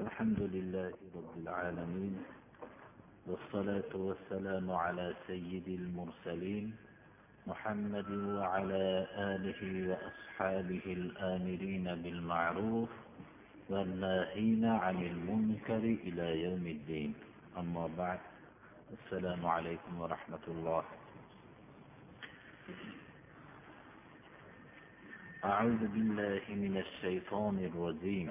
الحمد لله رب العالمين والصلاة والسلام على سيد المرسلين محمد وعلى آله وأصحابه الآمرين بالمعروف والناهين عن المنكر إلى يوم الدين. أما بعد السلام عليكم ورحمة الله. أعوذ بالله من الشيطان الرجيم.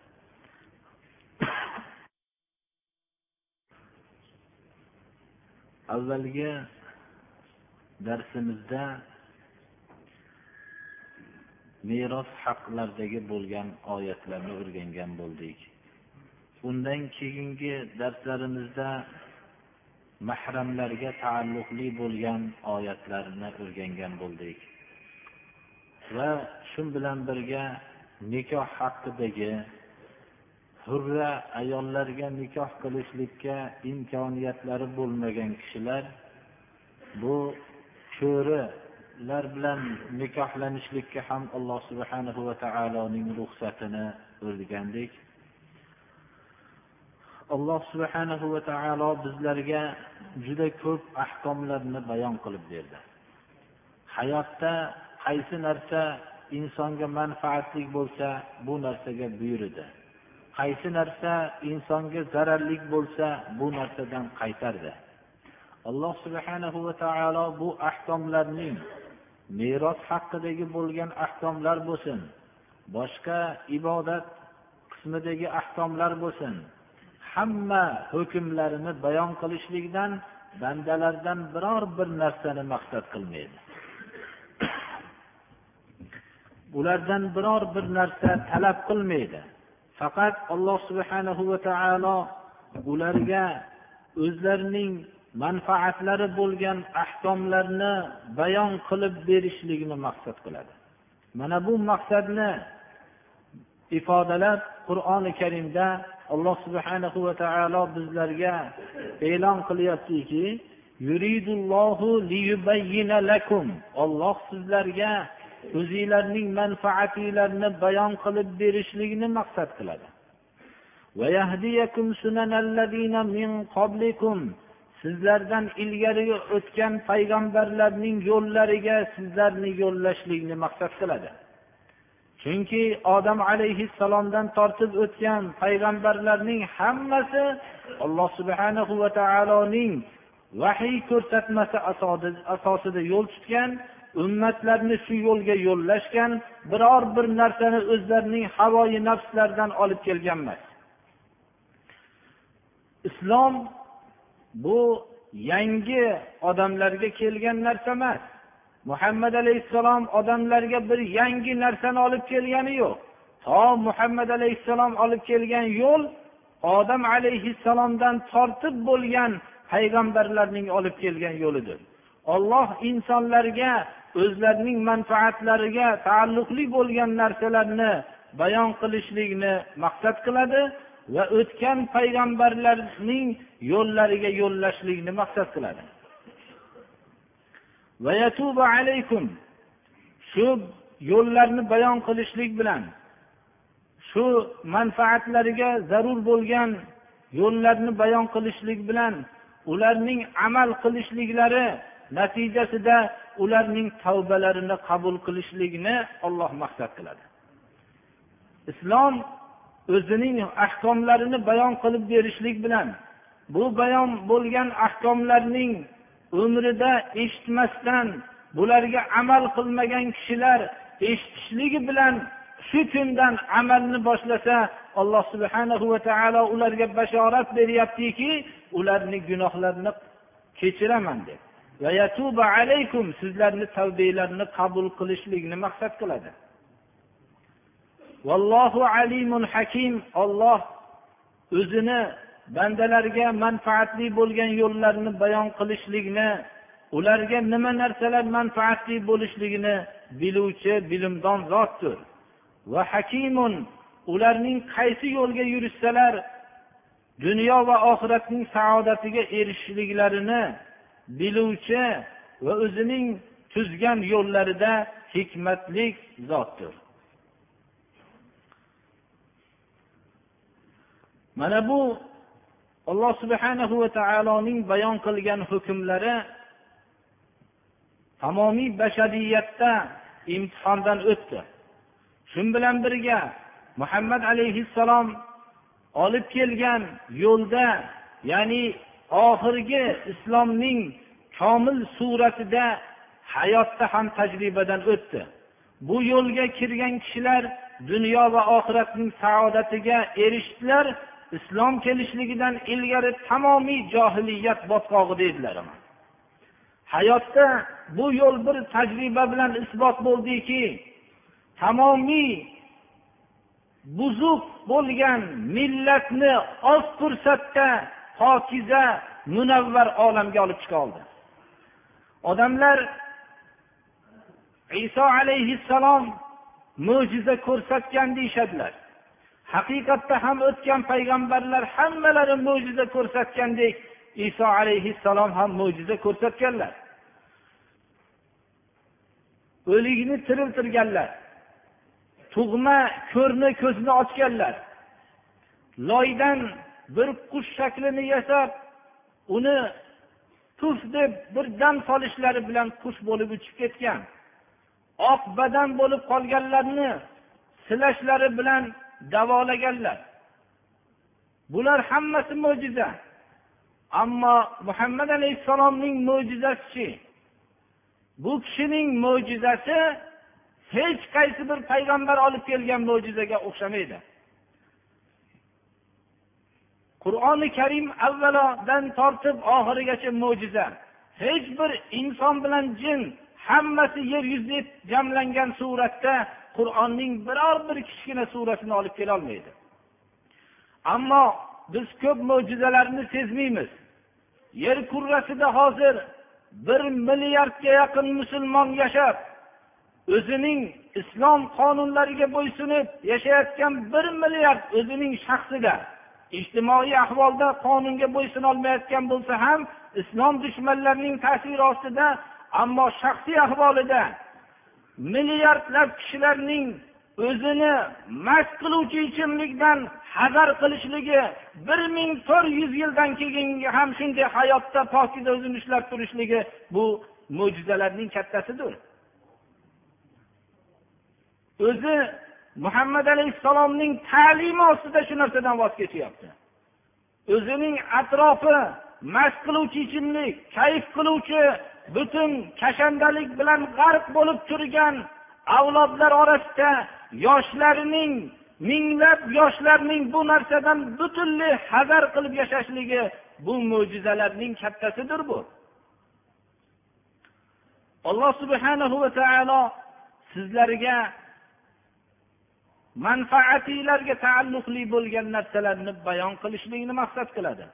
Avvalgi darsimizda meros haqlaridagi bo'lgan oyatlarni o'rgangan bo'ldik. Undan keyingi darslarimizda mahramlarga taalluqli bo'lgan oyatlarni o'rgangan bo'ldik. Va shu bilan birga nikoh haqidagi hurra ayollarga nikoh qilishlikka imkoniyatlari bo'lmagan kishilar bu ko'rilar bilan nikohlanishlikka ham alloh subhanahu va taoloning ruxsatini o'rgandik. Alloh subhanahu va taolo bizlarga juda ko'p ahkomlarni bayon qilib berdi. Hayotda qaysi narsa insonga manfaatli bo'lsa bu narsaga buyurdi. Qaysi narsa insonga zararli bo'lsa bu narsadan qaytardi. Alloh subhanahu va taolo bu ahkomlarning meros haqidagi bo'lgan ahkomlar bo'lsin boshqa ibodat qismidagi ahkomlar bo'lsin hamma hukmlarini bayon qilishlikdan bandalardan biror bir narsani maqsad qilmaydi. Ulardan biror bir narsa talab qilmaydi. Faqat alloh subhanahu va taolo ularga o'zlarining manfaatlari bo'lgan ahkomlarni bayon qilib berishlikni maqsad qiladi. Mana bu maqsadni ifodalab qur'oni karimda alloh subhanahu va taolo bizlarga e'lon qilyaptiki olloh sizlarga o'zinglarning manfaatinglarni bayon qilib berishlikni maqsad qiladi. Sizlardan ilgari o'tgan payg'ambarlarning yo'llariga sizlarni yo'llashlikni maqsad qiladi. Chunki odam alayhissalomdan tortib o'tgan payg'ambarlarning hammasi alloh subhanahu va taoloning vahiy ko'rsatmasi asosida yo'l tutgan ummatlarni shu yo'lga yo'llashgan biror bir narsani o'zlarining havoyi nafslaridan olib kelgan emas islom bu yangi odamlarga kelgan narsa emas. Muhammad alayhissalom odamlarga bir yangi narsani olib kelgani yo'q. To muhammad alayhissalom olib kelgan yo'l odam alayhissalomdan tortib bo'lgan payg'ambarlarning olib kelgan yo'lidir. Olloh insonlarga o'zlarining manfaatlariga taalluqli bo'lgan narsalarni bayon qilishlikni maqsad qiladi va o'tgan payg'ambarlarning yo'llariga yo'llashlikni maqsad qiladi. Shu yo'llarni bayon qilishlik bilan shu manfaatlariga zarur bo'lgan yo'llarni bayon qilishlik bilan ularning amal qilishliklari natijasida ularning tavbalarini qabul qilishlikni olloh maqsad qiladi. Islom o'zining ahkomlarini bayon qilib berishlik bilan bu bayon bo'lgan ahkomlarning umrida eshitmasdan bularga amal qilmagan kishilar eshitishligi bilan shu kundan amalni boshlasa alloh subhanahu va taolo ularga bashorat beryaptiki ularni gunohlarini kechiraman deb. Alaykum sizlarni tavbanglarni qabul qilishlikni maqsad qiladi. Vallohu alimun hakim. Olloh o'zini bandalarga manfaatli bo'lgan yo'llarni bayon qilishlikni ularga nima narsalar manfaatli bo'lishligini biluvchi bilimdon zotdir. Va hakimun ularning qaysi yo'lga yurishsalar dunyo va oxiratning saodatiga erishishliklarini biluvchi va o'zining tuzgan yo'llarida hikmatli zotdir. Mana bu alloh subhanahu va taoloning bayon qilgan hukmlari tamomiy bashariyatda imtihondan o'tdi. Shu bilan birga muhammad alayhissalom olib kelgan yo'lda ya'ni oxirgi islomning komil suratida hayotda ham tajribadan o'tdi. Bu yo'lga kirgan kishilar dunyo va oxiratning saodatiga erishdilar islom kelishligidan ilgari tamomiy johiliyat botqog'ida edilar hayotda bu yo'l bir tajriba bilan isbot bo'ldiki tamomiy buzuq bo'lgan millatni oz fursatda pokiza munavvar olamga olib chiqa oldi. Odamlar iso alayhissalom mo'jiza ko'rsatgan deyishadilar. Haqiqatda ham o'tgan payg'ambarlar hammalari mo'jiza ko'rsatgandek iso alayhissalom ham mo'jiza ko'rsatganlar. O'likni tiriltirganlar. Tug'ma ko'rni ko'zini ochganlar. Loydan bir qush shaklini yasab uni tuf deb bir dam solishlari bilan qush bo'lib uchib ketgan. Oq badan bo'lib qolganlarni silashlari bilan davolaganlar. Bular hammasi mo'jiza. Ammo muhammad alayhissalomning mo'jizasichi bu kishining mo'jizasi hech qaysi bir payg'ambar olib kelgan mo'jizaga o'xshamaydi. Qur'oni karim avvalodan tortib oxirigacha mo'jiza. Hech bir inson bilan jin hammasi yer yuzida jamlangan suratda qur'onning biror bir kichkina surasini olib kelolmaydi ammo biz ko'p mo'jizalarni sezmaymiz. Yer kurrasida hozir bir milliardga yaqin musulmon yashab o'zining islom qonunlariga bo'ysunib yashayotgan bir milliard o'zining shaxsida ijtimoiy ahvolda qonunga bo'ysunolmayotgan bo'lsa ham islom dushmanlarining ta'siri ostida ammo shaxsiy ahvolida milliardlab kishilarning o'zini mast qiluvchi ichimlikdan hazar qilishligi bir ming to'rt yuz yildan keyin ham shunday hayotda pokiza o'zini ushlab turishligi bu mo'jizalarning kattasidir. O'zi muhammad alayhissalomning ta'limi ostida shu narsadan voz kechyapti. O'zining atrofi mast qiluvchi ichimlik kayf qiluvchi butun kashandalik bilan g'arq bo'lib turgan avlodlar orasida yoshlarining minglab yoshlarning bu narsadan butunlay hazar qilib yashashligi bu mo'jizalarning kattasidir bu. Alloh subhanahu va taolo sizlarga manfaatinglarga taalluqli bo'lgan narsalarni bayon qilishlikni maqsad qiladi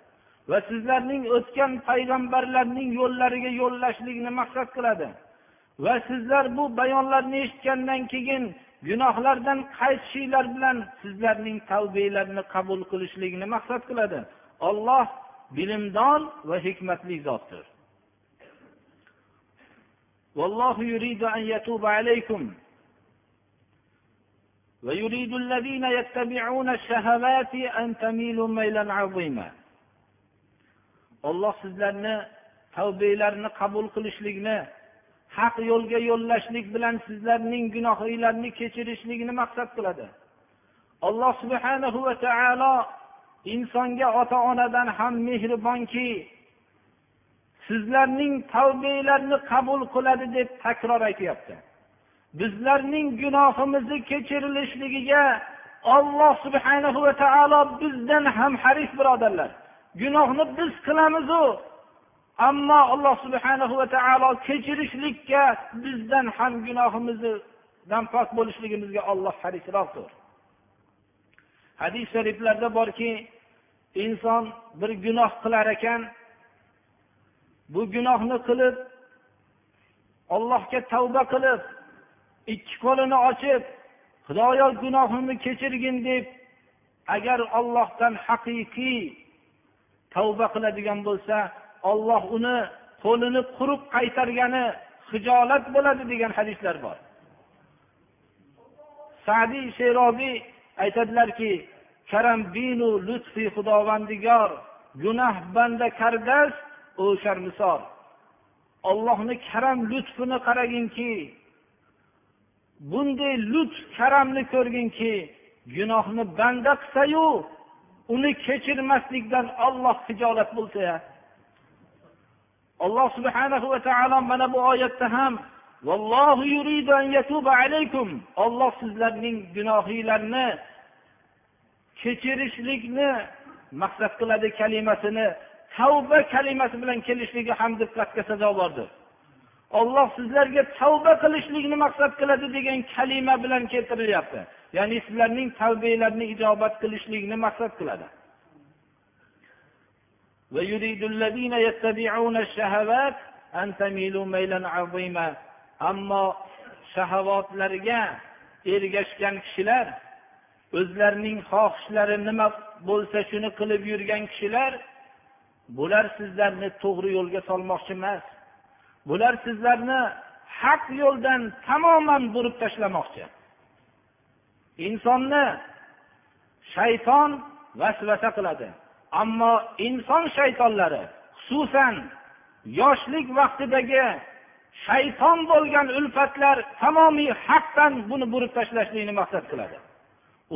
va sizlarning o'tgan payg'ambarlarning yo'llariga yo'llashlikni maqsad qiladi va sizlar bu bayonlarni eshitgandan keyin gunohlardan qaytishinglar bilan sizlarning tavbanglarni qabul qilishlikni maqsad qiladi olloh bilimdon va hikmatli zotdir والله يريد أن يتوب عليكم ويريد الذين يتبعون الشهوات أن تميلوا ميلا عظيما olloh sizlarni tavbanglarni qabul qilishlikni haq yo'lga yo'llashlik bilan sizlarning gunohinglarni kechirishlikni maqsad qiladi alloh subhanahu va taolo insonga ota onadan ham mehribonki sizlarning tavbanglarni qabul qiladi deb takror aytyapti Bizlarning gunohimizni kechirilishligiga olloh subhanahu va taolo bizdan ham haris birodarlar. Gunohni biz qilamizu ammo alloh subhanahu va taolo kechirishlikka bizdan ham gunohimizdan pok bo'lishligimizga olloh harisroqdir. Hadis shariflarda borki inson bir gunoh qilar ekan bu gunohni qilib ollohga tavba qilib ikki qo'lini ochib xudoyo gunohimni kechirgin deb agar ollohdan haqiqiy tavba qiladigan bo'lsa olloh uni qo'lini quruq qaytargani hijolat bo'ladi degan hadislar bor. Sadiy sherobiy aytadilarki karam binu lutfi xudovandigor gunoh banda kardas o'sharmisor sharmisor ollohni karam lutfini qaraginki bunday lutf karamni ko'rginki gunohni banda qilsayu uni kechirmaslikdan olloh hijolat bo'lsa alloh subhanahu va taolo mana bu oyatda ham olloh sizlarning gunohinglarni kechirishlikni maqsad qiladi kalimasini tavba kalimasi bilan kelishligi ham diqqatga sazovordir olloh sizlarga tavba qilishlikni maqsad qiladi degan kalima bilan keltirilyapti. Ya'ni sizlarning tavbanglarni ijobat qilishlikni maqsad qiladi. Ammo shahovatlarga ergashgan kishilar o'zlarining xohishlari nima bo'lsa shuni qilib yurgan kishilar bular sizlarni to'g'ri yo'lga solmoqchi emas. Bular sizlarni haq yo'ldan tamoman burib tashlamoqchi. Insonni shayton vasvasa qiladi. Ammo inson shaytonlari xususan yoshlik vaqtidagi shayton bo'lgan ulfatlar tamomiy haqdan buni burib tashlashlikni maqsad qiladi.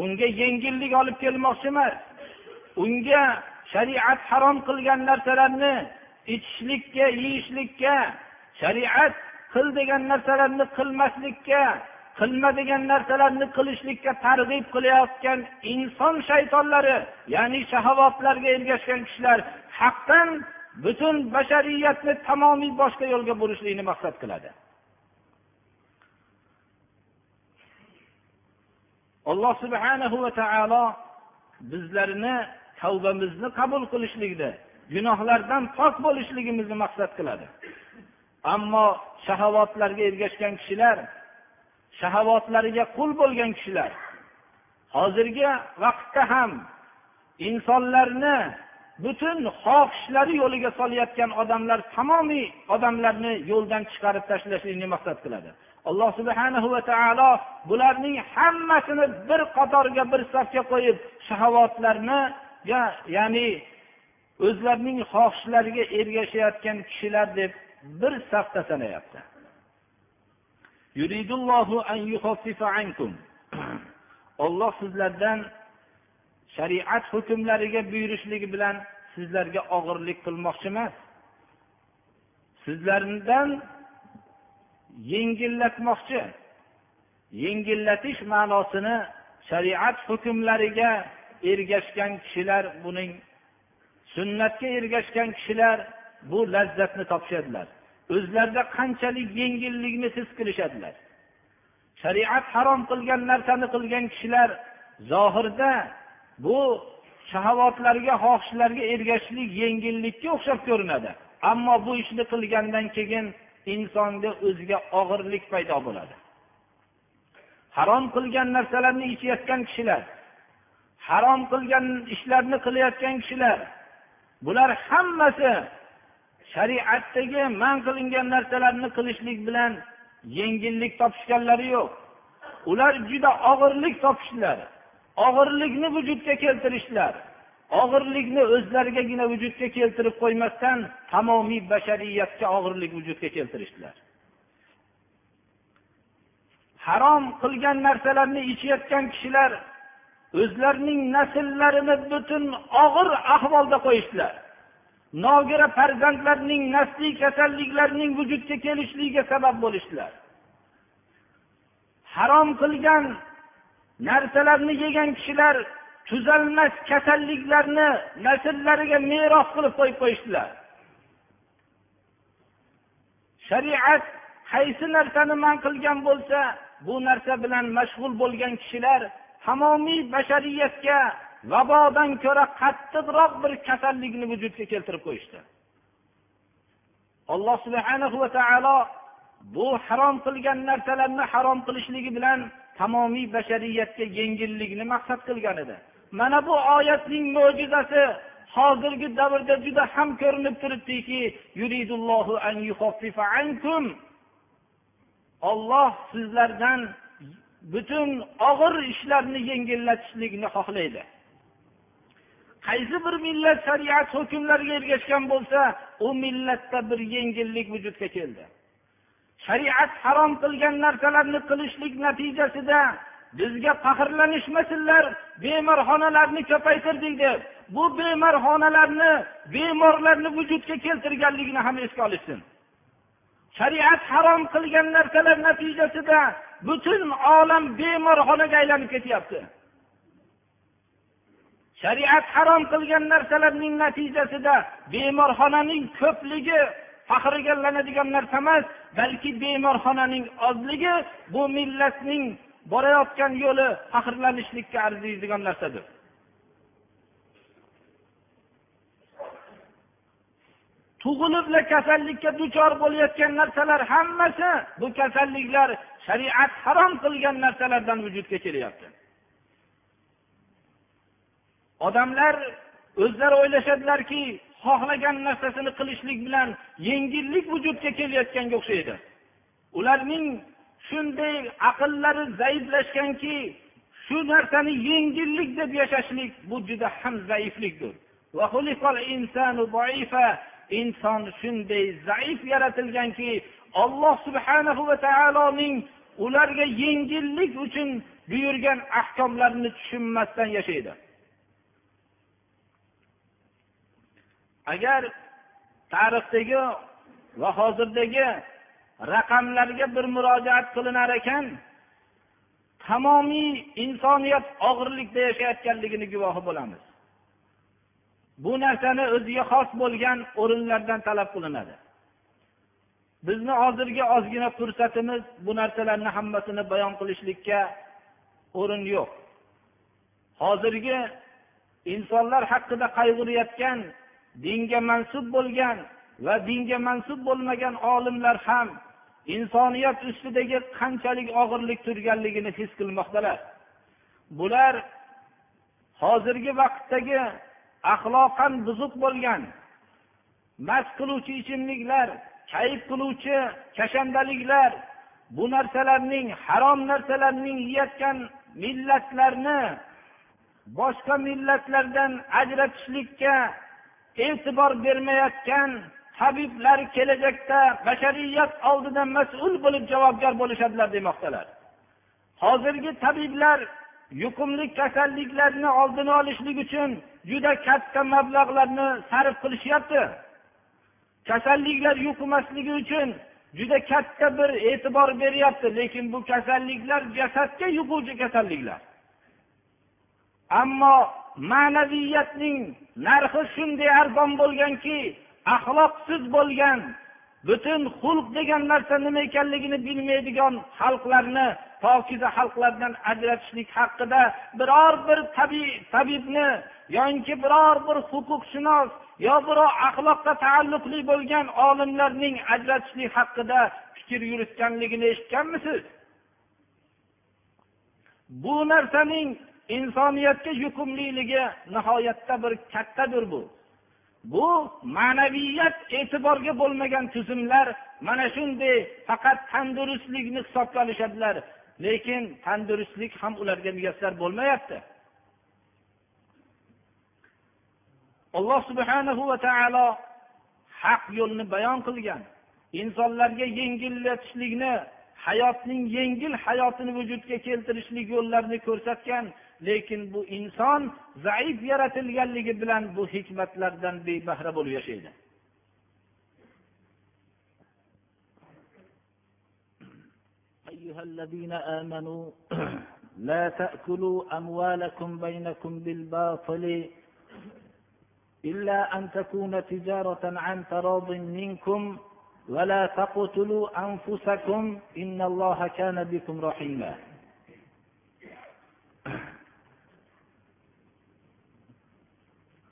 Unga yengillik olib kelmoqchi emas. Unga shariat harom qilgan narsalarni ichishlikka yeyishlikka shariat qil degan narsalarni qilmaslikka qilma degan narsalarni qilishlikka targ'ib qilayotgan inson shaytonlari ya'ni shahovatlarga ergashgan kishilar haqdan butun bashariyatni tamomiy boshqa yo'lga burishlikni maqsad qiladi. Alloh subhanahu va taolo bizlarni tavbamizni qabul qilishlikni gunohlardan pok bo'lishligimizni maqsad qiladi. Ammo shahovatlarga ergashgan kishilar shahovatlariga qul bo'lgan kishilar hozirgi vaqtda ham insonlarni butun xohishlari yo'liga solayotgan odamlar tamomiy odamlarni yo'ldan chiqarib tashlashlikni maqsad qiladi. Alloh subhanahu va taolo bularning hammasini bir qatorga bir safga qo'yib shahovatlarni ya'ni o'zlarining xohishlariga ergashayotgan kishilar deb bir safda sanayapti. Olloh sizlardan shariat hukmlariga buyurishligi bilan sizlarga og'irlik qilmoqchi emas. Sizlardan yengillatmoqchi yengillatish ma'nosini shariat hukmlariga ergashgan kishilar buning sunnatga ergashgan kishilar bu lazzatni topishadilar. O'zlarida qanchalik yengillikni his qilishadilar. Shariat harom qilgan narsani qilgan kishilar zohirda bu shahovatlarga xohishlarga ergashishlik yengillikka o'xshab ko'rinadi. Ammo bu ishni qilgandan keyin insonda o'ziga og'irlik paydo bo'ladi. Harom qilgan narsalarni ichayotgan kishilar harom qilgan ishlarni qilayotgan kishilar bular hammasi shariatdagi man qilingan narsalarni qilishlik bilan yengillik topishganlari yo'q. Ular juda og'irlik topishdilar og'irlikni vujudga keltirishdilar og'irlikni o'zlarigagina vujudga keltirib qo'ymasdan tamomiy bashariyatga og'irlik vujudga keltirishdilar harom qilgan narsalarni ichayotgan kishilar o'zlarining nasllarini butun og'ir ahvolda qo'yishdilar. Nogira farzandlarning nasliy kasalliklarning vujudga kelishligiga sabab bo'lishdilar. Harom qilgan narsalarni yegan kishilar tuzalmas kasalliklarni nasllariga meros qilib qo'yib qo'yishdilar. Shariat qaysi narsani man qilgan bo'lsa bu narsa bilan mashg'ul bo'lgan kishilar tamomiy bashariyatga vabodan ko'ra qattiqroq bir kasallikni vujudga keltirib qo'yishdi. Alloh subhanahu va taolo bu harom qilgan narsalarni harom qilishligi bilan tamomiy bashariyatga yengillikni maqsad qilgan edi. Mana bu oyatning mo'jizasi hozirgi davrda juda ham ko'rinib turibdiki olloh sizlardan butun og'ir ishlarni yengillatishlikni xohlaydi. Qaysi bir millat shariat hukmlariga ergashgan bo'lsa u millatda bir yengillik vujudga keldi. Shariat harom qilgan narsalarni qilishlik natijasida bizga faxrlanishmasinlar bemorxonalarni ko'paytirdik deb. Bu bemorxonalarni bemorlarni vujudga keltirganligini ham esga olishsin shariat harom qilgan narsalar natijasida butun olam bemorxonaga aylanib ketyapti. Shariat harom qilgan narsalarning natijasida bemorxonaning ko'pligi faxrlanadigan narsa emas balki bemorxonaning ozligi bu millatning borayotgan yo'li faxrlanishlikka arziydigan narsadir. Tug'ilib kasallikka duchor bo'layotgan narsalar hammasi bu kasalliklar shariat harom qilgan narsalardan vujudga kelyapti. Odamlar o'zlari o'ylashadilarki xohlagan narsasini qilishlik bilan yengillik vujudga kelayotganga o'xshaydi. Ularning shunday aqllari zaiflashganki shu narsani yengillik deb yashashlik bu juda ham zaiflikdir. Inson shunday zaif yaratilganki alloh subhanahu va taoloning ularga yengillik uchun buyurgan ahkomlarini tushunmasdan yashaydi. Agar tarixdagi va hozirdagi raqamlarga bir murojaat qilinar ekan tamomiy insoniyat og'irlikda yashayotganligini guvohi bo'lamiz. Bu narsani o'ziga xos bo'lgan o'rinlardan talab qilinadi. Bizni hozirgi ozgina fursatimiz bu narsalarni hammasini bayon qilishlikka o'rin yo'q. Hozirgi insonlar haqida qayg'urayotgan dinga mansub bo'lgan va dinga mansub bo'lmagan olimlar ham insoniyat ustidagi qanchalik og'irlik turganligini his qilmoqdalar. Bular hozirgi vaqtdagi axloqan buzuq bo'lgan mast qiluvchi ichimliklar kayf qiluvchi kashandaliklar bu narsalarning harom narsalarning yeyotgan millatlarni boshqa millatlardan ajratishlikka e'tibor bermayotgan tabiblar kelajakda bashariyat oldida mas'ul bo'lib javobgar bo'lishadilar demoqdalar. Hozirgi tabiblar yuqumli kasalliklarni oldini olishlik uchun juda katta mablag'larni sarf qilishyapti. Kasalliklar yuqmasligi uchun juda katta bir e'tibor beryapti lekin bu kasalliklar jasadga yuquvchi kasalliklar. Ammo ma'naviyatning narxi shunday arzon bo'lganki axloqsiz bo'lgan butun xulq degan narsa nima ekanligini bilmaydigan xalqlarni pokiza xalqlardan ajratishlik haqida biror bir tabibni yoki biror bir huquqshunos yo biror axloqqa taalluqli bo'lgan olimlarning ajratishlik haqida fikr yuritganligini eshitganmisiz? Bu narsaning insoniyatga yuqumliligi nihoyatda bir kattadir bu. Bu ma'naviyat e'tiborga bo'lmagan tuzumlar mana shunday faqat tandurustlikni hisobga olishadilar lekin tandurustlik ham ularga muyassar bo'lmayapti. Alloh subhanahu va taolo haq yo'lni bayon qilgan. Insonlarga yengillatishlikni hayotning yengil hayotini vujudga keltirishlik yo'llarini ko'rsatgan lekin bu inson zaif yaratilganligi bilan bu hikmatlardan bebahra bo'lib yashaydi. أيها الذين آمنوا لا تأكلوا أموالكم بينكم بالباطل إلا أن تكون تجارة عن تراض منكم ولا تقتلوا أنفسكم إن الله كان بكم رحيما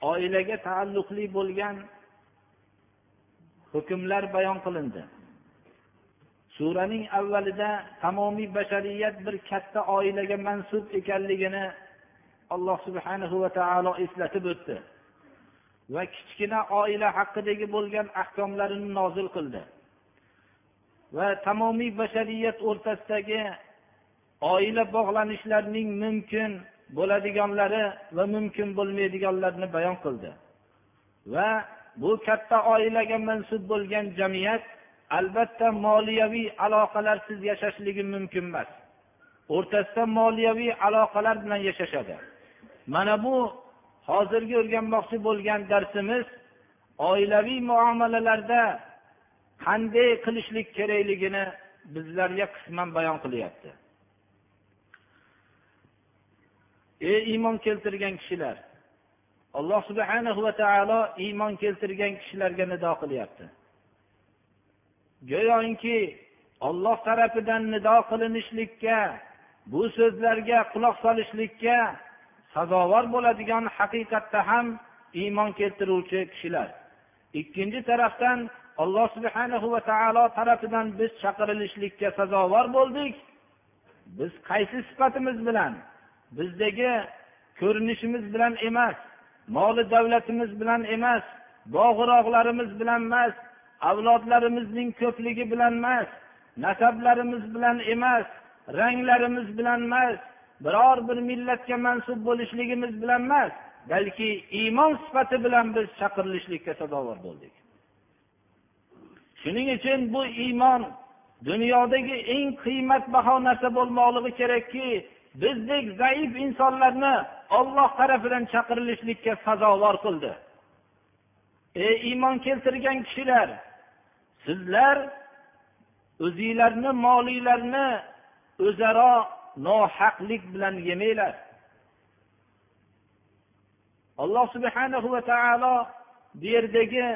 oilaga taalluqli bo'lgan hukmlar bayon qilindi. Suraning avvalida tamomiy bashariyat bir katta oilaga mansub ekanligini alloh subhanahu va taolo eslatib o'tdi va kichkina oila haqidagi bo'lgan ahkomlarini nozil qildi. Va tamomiy bashariyat o'rtasidagi oila bog'lanishlarining mumkin bo'ladiganlari va mumkin bo'lmaydiganlarini bayon qildi. Va bu katta oilaga mansub bo'lgan jamiyat albatta moliyaviy aloqalarsiz yashashligi mumkin emas. O'rtasida moliyaviy aloqalar bilan yashashadi. Mana bu hozirgi o'rganmoqchi bo'lgan darsimiz oilaviy muomalalarda qanday qilishlik kerakligini bizlarga qisman bayon qilyapti. Ey iymon keltirgan kishilar alloh subhana va taolo iymon keltirgan kishilarga nido qilyapti. Go'yoki olloh tarafidan nido qilinishlikka bu so'zlarga quloq solishlikka sazovor bo'ladigan haqiqatda ham iymon keltiruvchi kishilar. Ikkinchi tarafdan alloh subhanahu va taolo tarafidan biz chaqirilishlikka sazovor bo'ldik. Biz qaysi sifatimiz bilan bizdagi ko'rinishimiz bilan emas moli davlatimiz bilan emas bog' rog'larimiz bilan emas avlodlarimizning ko'pligi bilan emas nasablarimiz bilan emas ranglarimiz bilan emas biror bir millatga mansub bo'lishligimiz bilan emas balki iymon sifati bilan biz chaqirilishlikka sazovor bo'ldik. Shuning uchun bu iymon dunyodagi eng qiymatbaho narsa bo'lmoqligi kerakki bizdek zaif insonlarni olloh tarafidan chaqirilishlikka sazovor qildi. Ey iymon keltirgan kishilar sizlar o'zinglarni molinglarni o'zaro nohaqlik bilan yemanglar. Alloh subhanahu va taolo bu yerdagi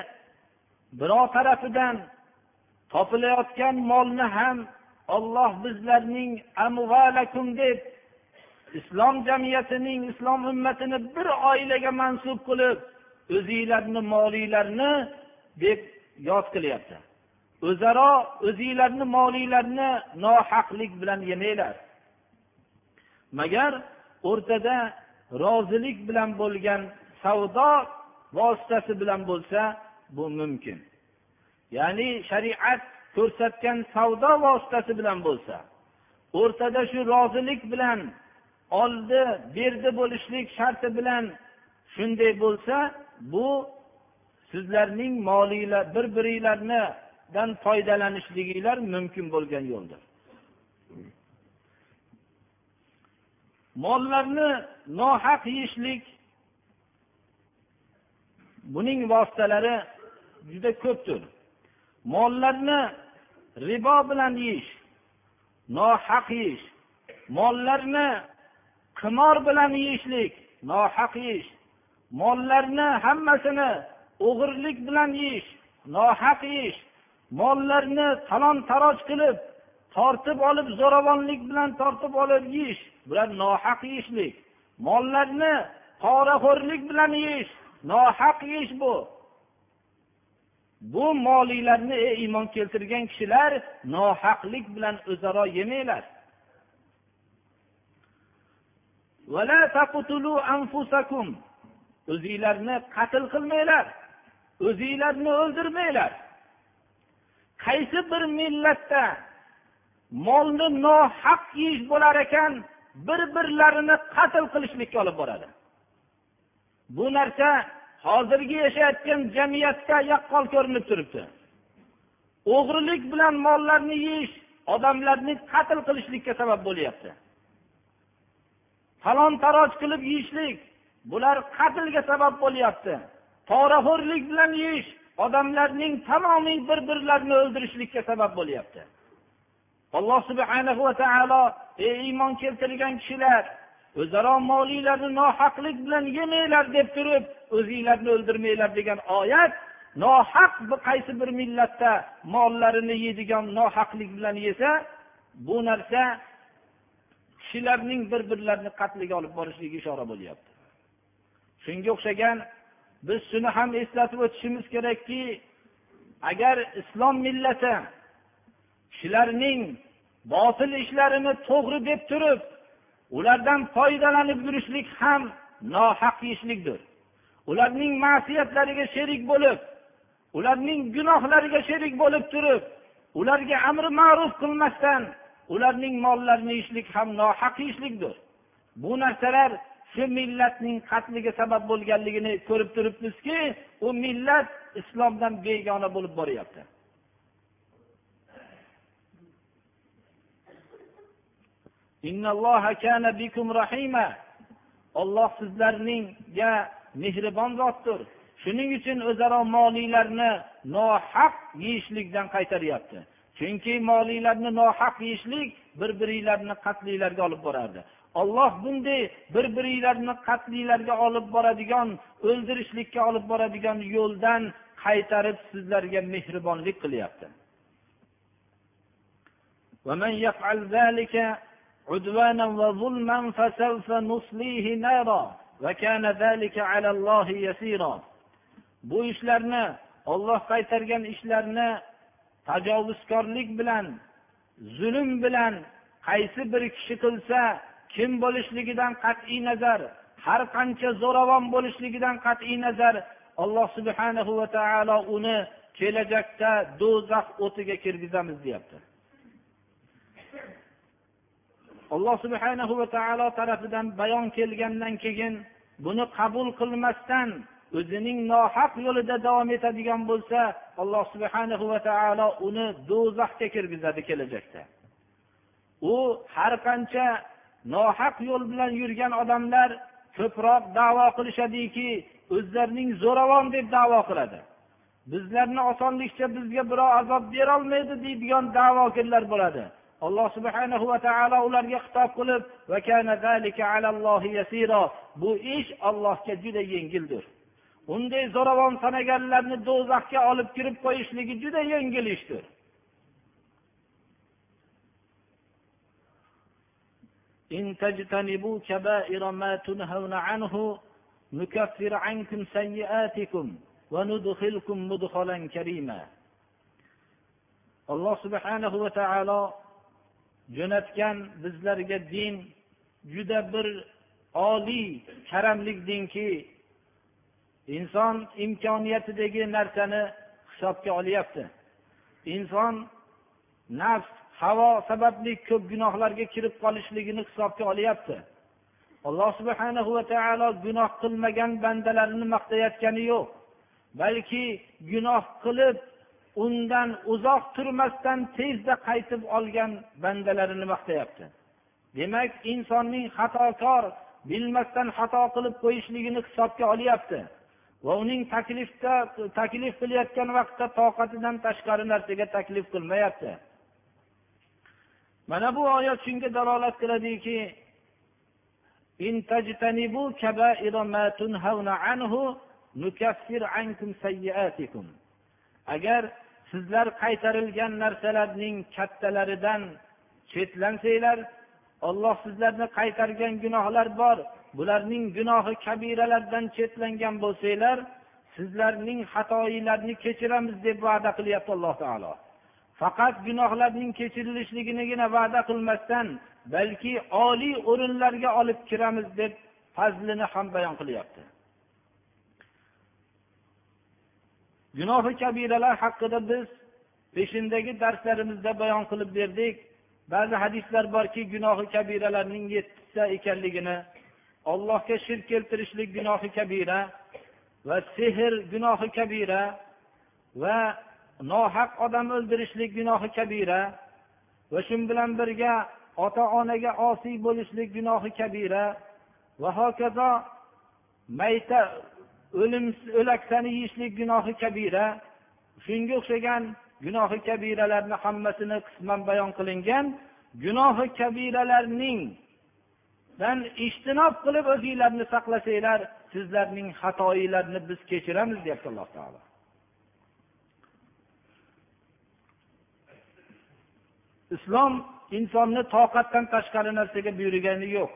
birov tarafidan topilayotgan molni ham olloh bizlarning amvalakum deb islom jamiyatining islom ummatini bir oilaga mansub qilib o'zinglarni molinglarni deb yod qilyapti. O'zaro o'zinglarni molinglarni nohaqlik bilan yemanglar. Magar o'rtada rozilik bilan bo'lgan savdo vositasi bilan bo'lsa bu mumkin. Ya'ni shariat ko'rsatgan savdo vositasi bilan bo'lsa o'rtada shu rozilik bilan oldi berdi bo'lishlik sharti bilan shunday bo'lsa bu sizlarning molinglar bir biringlardan foydalanishliginglar mumkin bo'lgan yo'ldir. Mollarni nohaq yeyishlik buning vositalari juda ko'pdir. Mollarni ribo bilan yeyish nohaq yeyish mollarni qimor bilan yeyishlik nohaq yeyish mollarni hammasini o'g'irlik bilan yeyish nohaq yeyish mollarni talon taroj qilib tortib olib zo'ravonlik bilan tortib olib yeyish bular nohaq yeyishlik. Mollarni poraxo'rlik bilan yeyish nohaq yeyish bu. Bu molinglarni ey iymon keltirgan kishilar nohaqlik bilan o'zaro yemanglar. O'zinglarni qatl qilmanglar. O'zinglarni o'ldirmanglar. Qaysi bir millatda molni nohaq yeyish bo'lar ekan bir birlarini qatl qilishlikka olib boradi. Bu narsa hozirgi yashayotgan jamiyatda yaqqol ko'rinib turibdi. O'g'rilik bilan mollarni yeyish odamlarni qatl qilishlikka sabab bo'lyapti. Talon taroj qilib yeyishlik bular qatlga sabab bo'lyapti. Poraxo'rlik bilan yeyish odamlarning tamomiy bir birlarini o'ldirishlikka sabab bo'lyapti. Alloh subhana va taolo ey iymon keltirgan kishilar o'zaro molinglarni nohaqlik bilan yemanglar deb turib o'zinglarni o'ldirmanglar degan oyat nohaq qaysi bir millatda mollarini yeydigan nohaqlik bilan yesa bu narsa kishilarning bir birlarini qatliga olib borishiga ishora bo'lyapti. Shunga o'xshagan biz shuni ham eslatib o'tishimiz kerakki agar islom millati kishilarning botil ishlarini to'g'ri deb turib ulardan foydalanib yurishlik ham nohaq ishlikdir ularning ma'siyatlariga sherik bo'lib ularning gunohlariga sherik bo'lib turib ularga amri ma'ruf qilmasdan ularning mollarini yeyishlik ham nohaq ishlikdir. Bu narsalar shu millatning qatliga sabab bo'lganligini ko'rib turibmizki u millat islomdan begona bo'lib boryapti. Olloh sizlarningga mehribon zotdir. Shuning uchun o'zaro moliylarni nohaq yeyishlikdan qaytaryapti. chunki moliylarni nohaq yeyishlik bir biringlarni qatlinglarga olib borardi olloh bunday bir biringlarni qatlinglarga olib boradigan o'ldirishlikka olib boradigan yo'ldan qaytarib sizlarga mehribonlik qilyapti عدوانا وظلما فسوف نصليه نارا وكان ذلك على الله يسيرا bu ishlarni olloh qaytargan ishlarni tajovuzkorlik bilan zulm bilan qaysi bir kishi qilsa kim bo'lishligidan qat'iy nazar har qancha zo'ravon bo'lishligidan qat'iy nazar alloh subhanahu va taolo uni kelajakda do'zax o'tiga kirgizamiz deyapti. Alloh subhanahu va taolo tarafidan bayon kelgandan keyin buni qabul qilmasdan o'zining nohaq yo'lida davom etadigan bo'lsa alloh subhana va taolo uni do'zaxga kirgizadi kelajakda. U har qancha nohaq yo'l bilan yurgan odamlar ko'proq davo qilishadiki o'zlarining zo'ravon deb davo qiladi. Bizlarni osonlikcha bizga birov azob berolmaydi deydigan da'vogarlar bo'ladi. Alloh subhana va taolo ularga xitob qilib bu ish ollohga juda yengildir. unday zo'ravon sanaganlarni do'zaxga olib kirib qo'yishligi juda yengil ishdir إن تجتنبوا كبائر ما تنهون عنه نكفر عنكم سيئاتكم وندخلكم مدخلا كريما alloh subhanahu va taolo jo'natgan bizlarga din juda bir oliy karamlik dinki inson imkoniyatidagi narsani hisobga olyapti. Inson nafs havo sababli ko'p gunohlarga kirib qolishligini hisobga olyapti. Alloh subhana va taolo gunoh qilmagan bandalarini maqtayotgani yo'q balki gunoh qilib undan uzoq turmasdan tezda qaytib olgan bandalarini maqtayapti. Demak insonning xatokor bilmasdan xato qilib qo'yishligini hisobga olyapti. Va uning taklifda taklif qilayotgan vaqtda toqatidan tashqari narsaga taklif qilmayapti. Mana bu oyat shunga dalolat qiladiki agar sizlar qaytarilgan narsalarning kattalaridan chetlansanglar olloh sizlarni qaytargan gunohlar bor. Bularning gunohi kabiralardan chetlangan bo'lsanglar sizlarning xatoinglarni kechiramiz deb va'da qilyapti alloh taolo. Faqat gunohlarning kechirilishligigina va'da qilmasdan balki oliy o'rinlarga olib kiramiz deb fazlini ham bayon qilyapti. Gunohi kabiralar haqida biz peshindagi darslarimizda bayon qilib berdik. Ba'zi hadislar borki gunohi kabiralarning yettita ekanligini ollohga shirk keltirishlik gunohi kabira va sehr gunohi kabira va nohaq odam o'ldirishlik gunohi kabira va shu bilan birga ota onaga osiy bo'lishlik gunohi kabira va hokazo mayta o'lim o'laksani yeyishlik gunohi kabira. Shunga o'xshagan gunohi kabiralarni hammasini qisman bayon qilingan gunohi kabiralarning dan ijtinob qilib o'zinglarni saqlasanglar sizlarning xatoinglarni biz kechiramiz deyapti alloh taolo. Islom insonni toqatdan tashqari narsaga buyurgani yo'q.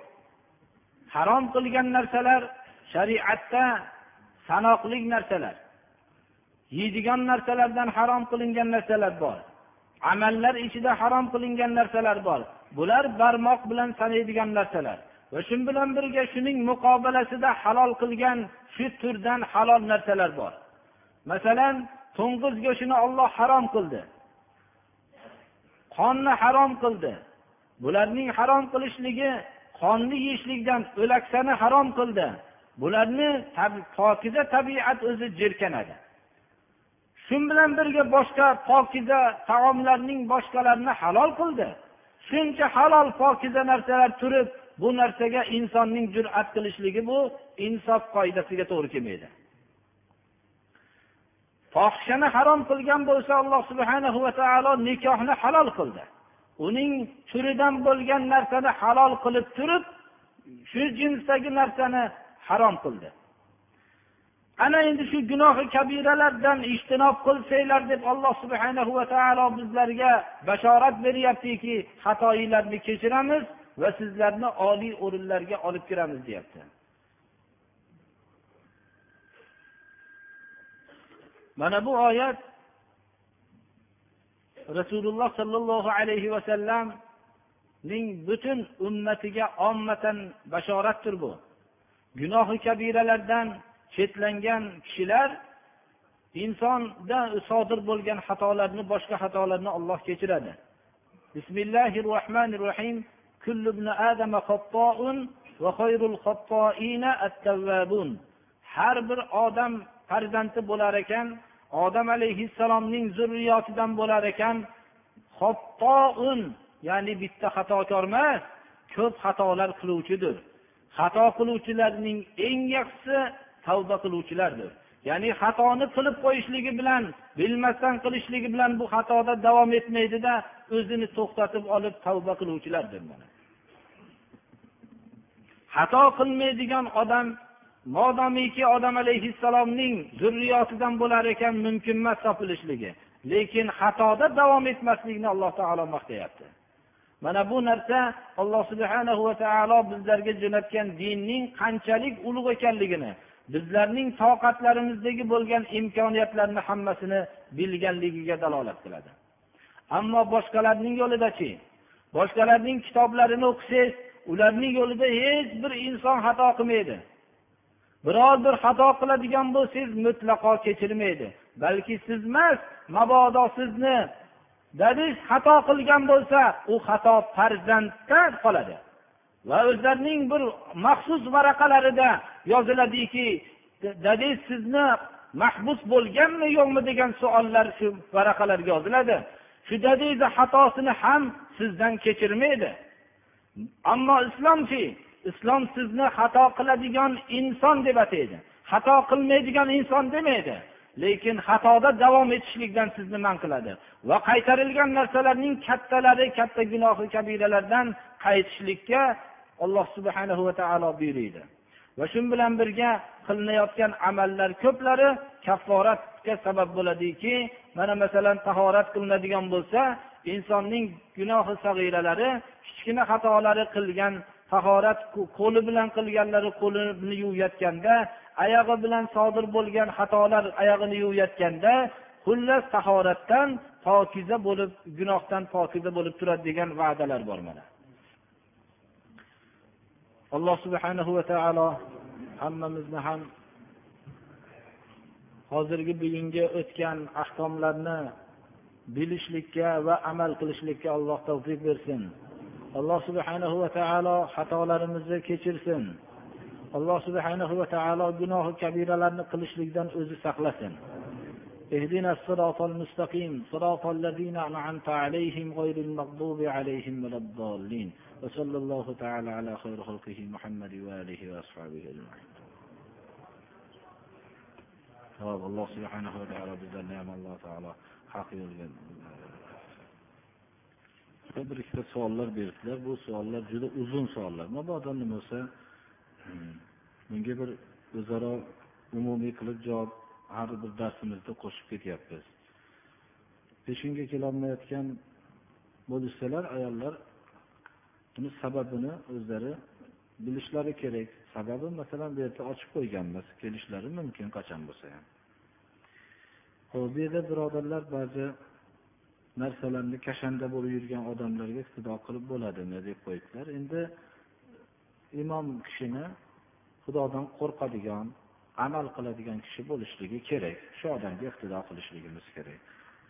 Harom qilgan narsalar shariatda sanoqli narsalar yeydigan narsalardan harom qilingan narsalar bor amallar ichida harom qilingan narsalar bor. Bular barmoq bilan sanaydigan narsalar. Va shu bilan birga shuning muqobilasida halol qilgan shu turdan halol narsalar bor. Masalan to'ng'iz go'shtini olloh harom qildi. Qonni harom qildi. Bularning harom qilishligi qonni yeyishlikdan o'laksani harom qildi. Bularni pokiza tabiat o'zi jirkanadi. Shu bilan birga boshqa pokiza taomlarning boshqalarini halol qildi. Shuncha halol pokiza narsalar turib bu narsaga insonning jur'at qilishligi bu insof qoidasiga to'g'ri kelmaydi. Fohishani harom qilgan bo'lsa alloh subhana va taolo nikohni halol qildi. Uning turidan bo'lgan narsani halol qilib turib shu jinsdagi narsani harom qildi. Ana endi shu gunohi kabiralardan ijtinob qilsanglar deb alloh subhana va taolo bizlarga bashorat beryaptiki xatoinglarni kechiramiz va sizlarni oliy o'rinlarga olib kiramiz deyapti. Mana bu oyat rasululloh sollallohu alayhi vasallamning butun ummatiga ommatan bashoratdir bu. Gunohi kabiralardan chetlangan kishilar insonda sodir bo'lgan xatolarni boshqa xatolarni olloh kechiradi. Bismillahi rohmanir rohim har bir odam farzandi bo'lar ekan odam alayhissalomning zurriyotidan bo'lar ekan. Xottoun ya'ni bitta xatokor emas ko'p xatolar qiluvchidir. Xato qiluvchilarning eng yaxshisi tavba qiluvchilardir. Ya'ni xatoni qilib qo'yishligi bilan bilmasdan qilishligi bilan bu xatoda davom etmaydida o'zini to'xtatib olib tavba qiluvchilardir xato qilmaydigan odam modomiki odam alayhissalomning zurriyotidan bo'lar ekan mumkin emas topilishligi lekin xatoda davom etmaslikni alloh taolo maqtayapti. Mana bu narsa alloh subhana va taolo bizlarga jo'natgan dinning qanchalik ulug' ekanligini bizlarning toqatlarimizdagi bo'lgan imkoniyatlarni hammasini bilganligiga dalolat qiladi. Ammo boshqalarning yo'lidachi boshqalarning kitoblarini o'qisangiz ularning yo'lida hech bir inson xato qilmaydi. Biror bir xato qiladigan bo'lsangiz mutlaqo kechirmaydi. Balki siz emas mabodo sizni dadingiz xato qilgan bo'lsa u xato farzandda qoladi. Va o'zlarining bir maxsus varaqalarida yoziladiki dadangiz sizni mahbus bo'lganmi yo'qmi degan savollar shu varaqalarga yoziladi. Shu dadangizni xatosini ham sizdan kechirmaydi. Ammo islomchi islom sizni xato qiladigan inson deb ataydi. Xato qilmaydigan inson demaydi lekin xatoda davom etishlikdan sizni man qiladi. Va qaytarilgan narsalarning kattalari katta gunohi kabiralardan qaytishlikka alloh subhanahu va taolo buyuriydi. Va shu bilan birga qilinayotgan amallar ko'plari kafforatga sabab bo'ladiki mana masalan tahorat qilinadigan bo'lsa insonning gunohi sag'iralari kichkina xatolari qilgan tahorat qo'li bilan qilganlari qo'lini yuvayotganda oyog'i bilan sodir bo'lgan xatolar oyog'ini yuvayotganda xullas tahoratdan pokiza bo'lib gunohdan pokiza bo'lib turadi degan va'dalar bor mana. alloh subhanahu va taolo hammamizni ham hozirgi bugungi o'tgan ahkomlarni bilishlikka va amal qilishlikka alloh tavfiq bersin alloh subhanahu va taolo xatolarimizni kechirsin alloh subhanahu va taolo gunohi kabiralarni qilishlikdan o'zi saqlasin اهدنا الصراط المستقيم صراط الذين أنعمت عليهم غير المغضوب عليهم ولا الضالين وصلى الله تعالى على خير خلقه محمد وآله وأصحابه أجمعين alloh subhanahu va taolo bizlarni ham alloh taolo haq yo'lga bir ikkita savollar beribdilar bu savollar juda uzun savollar mabodo nima bo'lsa hmm, bunga bir o'zaro umumiy qilib javob har bir darsimizda qo'shib ketyapmiz peshinga kelolmayotgan bo'lishsalar ayollar buni sababini o'zlari bilishlari kerak. Sababi masalan bu yerda ochib qo'yganmiz. Kelishlari mumkin qachon bo'lsa ham. Ho'p bu yerda birodarlar ba'zi narsalarni kashanda bo'lib yurgan odamlarga iqtido qilib bo'ladimi deb qo'yibdilar. Endi imom kishini xudodan qo'rqadigan amal qiladigan kishi bo'lishligi kerak. Shu odamga iqtido qilishligimiz kerak.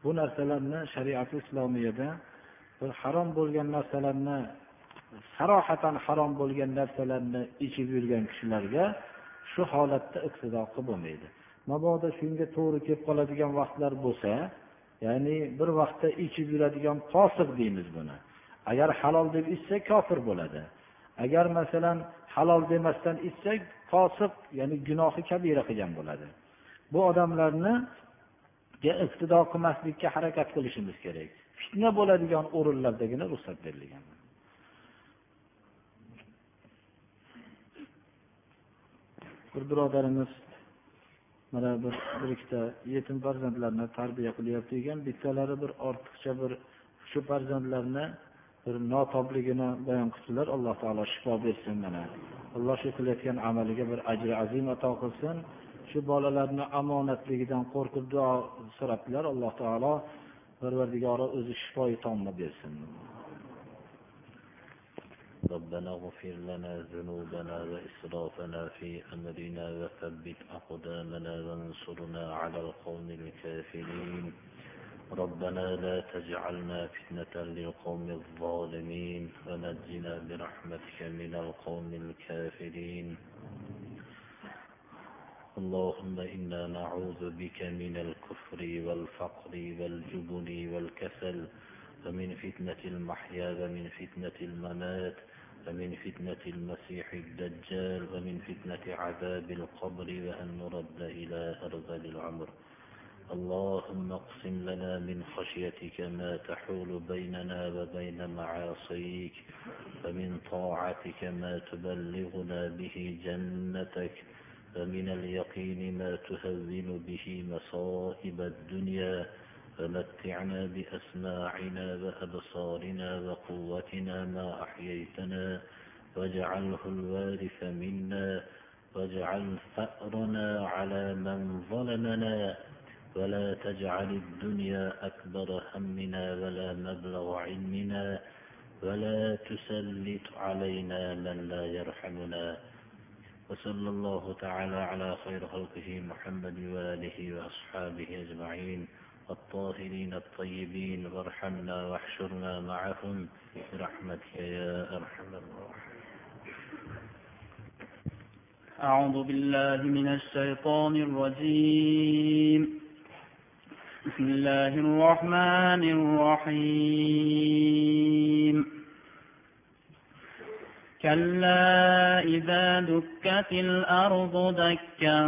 Bu narsalarni shariati islomiyada bir harom bo'lgan narsalarni sarohatan harom bo'lgan narsalarni ichib yurgan kishilarga shu holatda iqtido qilib bo'lmaydi. Mabodo shunga to'g'ri kelib qoladigan vaqtlar bo'lsa ya'ni bir vaqtda ichib yuradigan fosiq deymiz buni. Agar halol deb ichsa kofir bo'ladi. Agar masalan halol demasdan ichsak fosiq ya'ni gunohi kabira qilgan bo'ladi. Bu odamlarni iqtido qilmaslikka harakat qilishimiz kerak. Fitna bo'ladigan o'rinlardagina ruxsat berilgan. Bir birodarimiz mana bir bir ikkita yetim farzandlarni tarbiya qilyapti ekan bittalari bir ortiqcha bir shu farzandlarni bir notobligini bayon qildilar alloh taolo shifo bersin mana. Alloh shu qilayotgan amaliga bir ajri azim ato qilsin. Shu bolalarni omonatligidan qo'rqib duo so'rabdilar. Alloh taolo parvardigori o'zi shifoi tomni bersin. ربنا اغفر لنا ذنوبنا وإسرافنا في أمرنا وثبت أقدامنا وانصرنا على القوم الكافرين. ربنا لا تجعلنا فتنة للقوم الظالمين ونجنا برحمتك من القوم الكافرين. اللهم إنا نعوذ بك من الكفر والفقر والجبن والكسل ومن فتنة المحيا ومن فتنة الممات ومن فتنة المسيح الدجال ومن فتنة عذاب القبر وأن نرد إلى أرذل العمر. اللهم اقسم لنا من خشيتك ما تحول بيننا وبين معاصيك ومن طاعتك ما تبلغنا به جنتك ومن اليقين ما تهون به مصائب الدنيا. فمتعنا بأسماعنا وأبصارنا وقوتنا ما أحييتنا واجعله الوارث منا واجعل ثأرنا على من ظلمنا ولا تجعل الدنيا أكبر همنا ولا مبلغ علمنا ولا تسلط علينا من لا يرحمنا. وصلى الله تعالى على خير خلقه محمد وآله وأصحابه أجمعين. الطاهرين الطيبين وارحمنا واحشرنا معهم برحمتك يا أرحم الراحمين. أعوذ بالله من الشيطان الرجيم. بسم الله الرحمن الرحيم. كلا إذا دكت الأرض دكا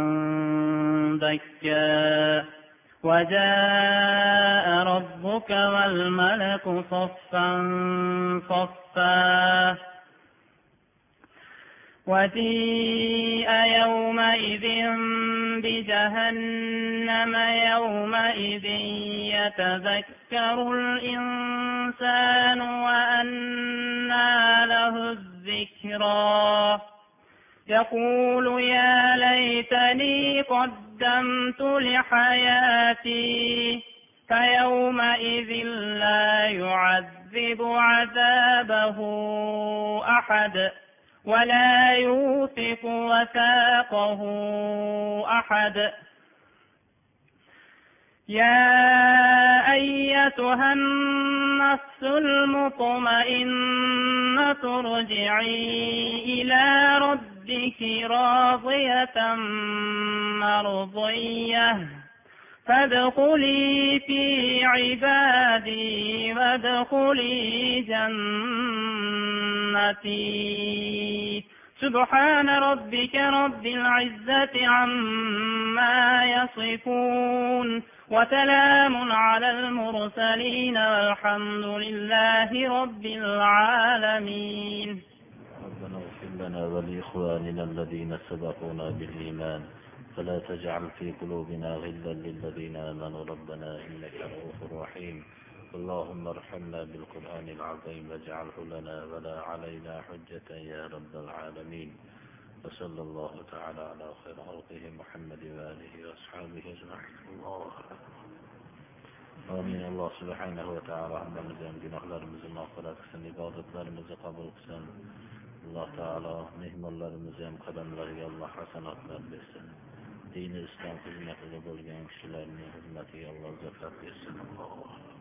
دكا. وجاء ربك والملك صفا صفا. وجيء يومئذ بجهنم يومئذ يتذكر الإنسان وأنى له الذكرى. يقول يا ليتني قدمت لحياتي فيومئذ لا يعذب عذابه أحد ولا يوثق وثاقه أحد. يا أيتها النفس المطمئنة ارجعي إلى ربك راضية مرضية. فادخلي في عبادي وادخلي جنتي. سبحان ربك رب العزة عما يصفون. وسلام على المرسلين والحمد لله رب العالمين. لنا ولإخواننا الذين سبقونا بالإيمان. فلا تجعل في قلوبنا غلا للذين آمنوا. ربنا إنك رؤوف رحيم. اللهم ارحمنا بالقرآن العظيم واجعله لنا ولا علينا حجة يا رب العالمين. وصلى الله تعالى على خير خلقه محمد وآله وأصحابه أجمعين. الله Amin. Alloh subhanahu va taolo hammamizni ham gunohlarimizni mag'firat qilsin, ibodatlarimizni qabul qilsin. Alloh taolo mehmonlarimizni ham qadamlariga Alloh hasanotlar bersin. Dini islom xizmatida bo'lgan kishilarning xizmatiga Alloh zafar bersin. Alloh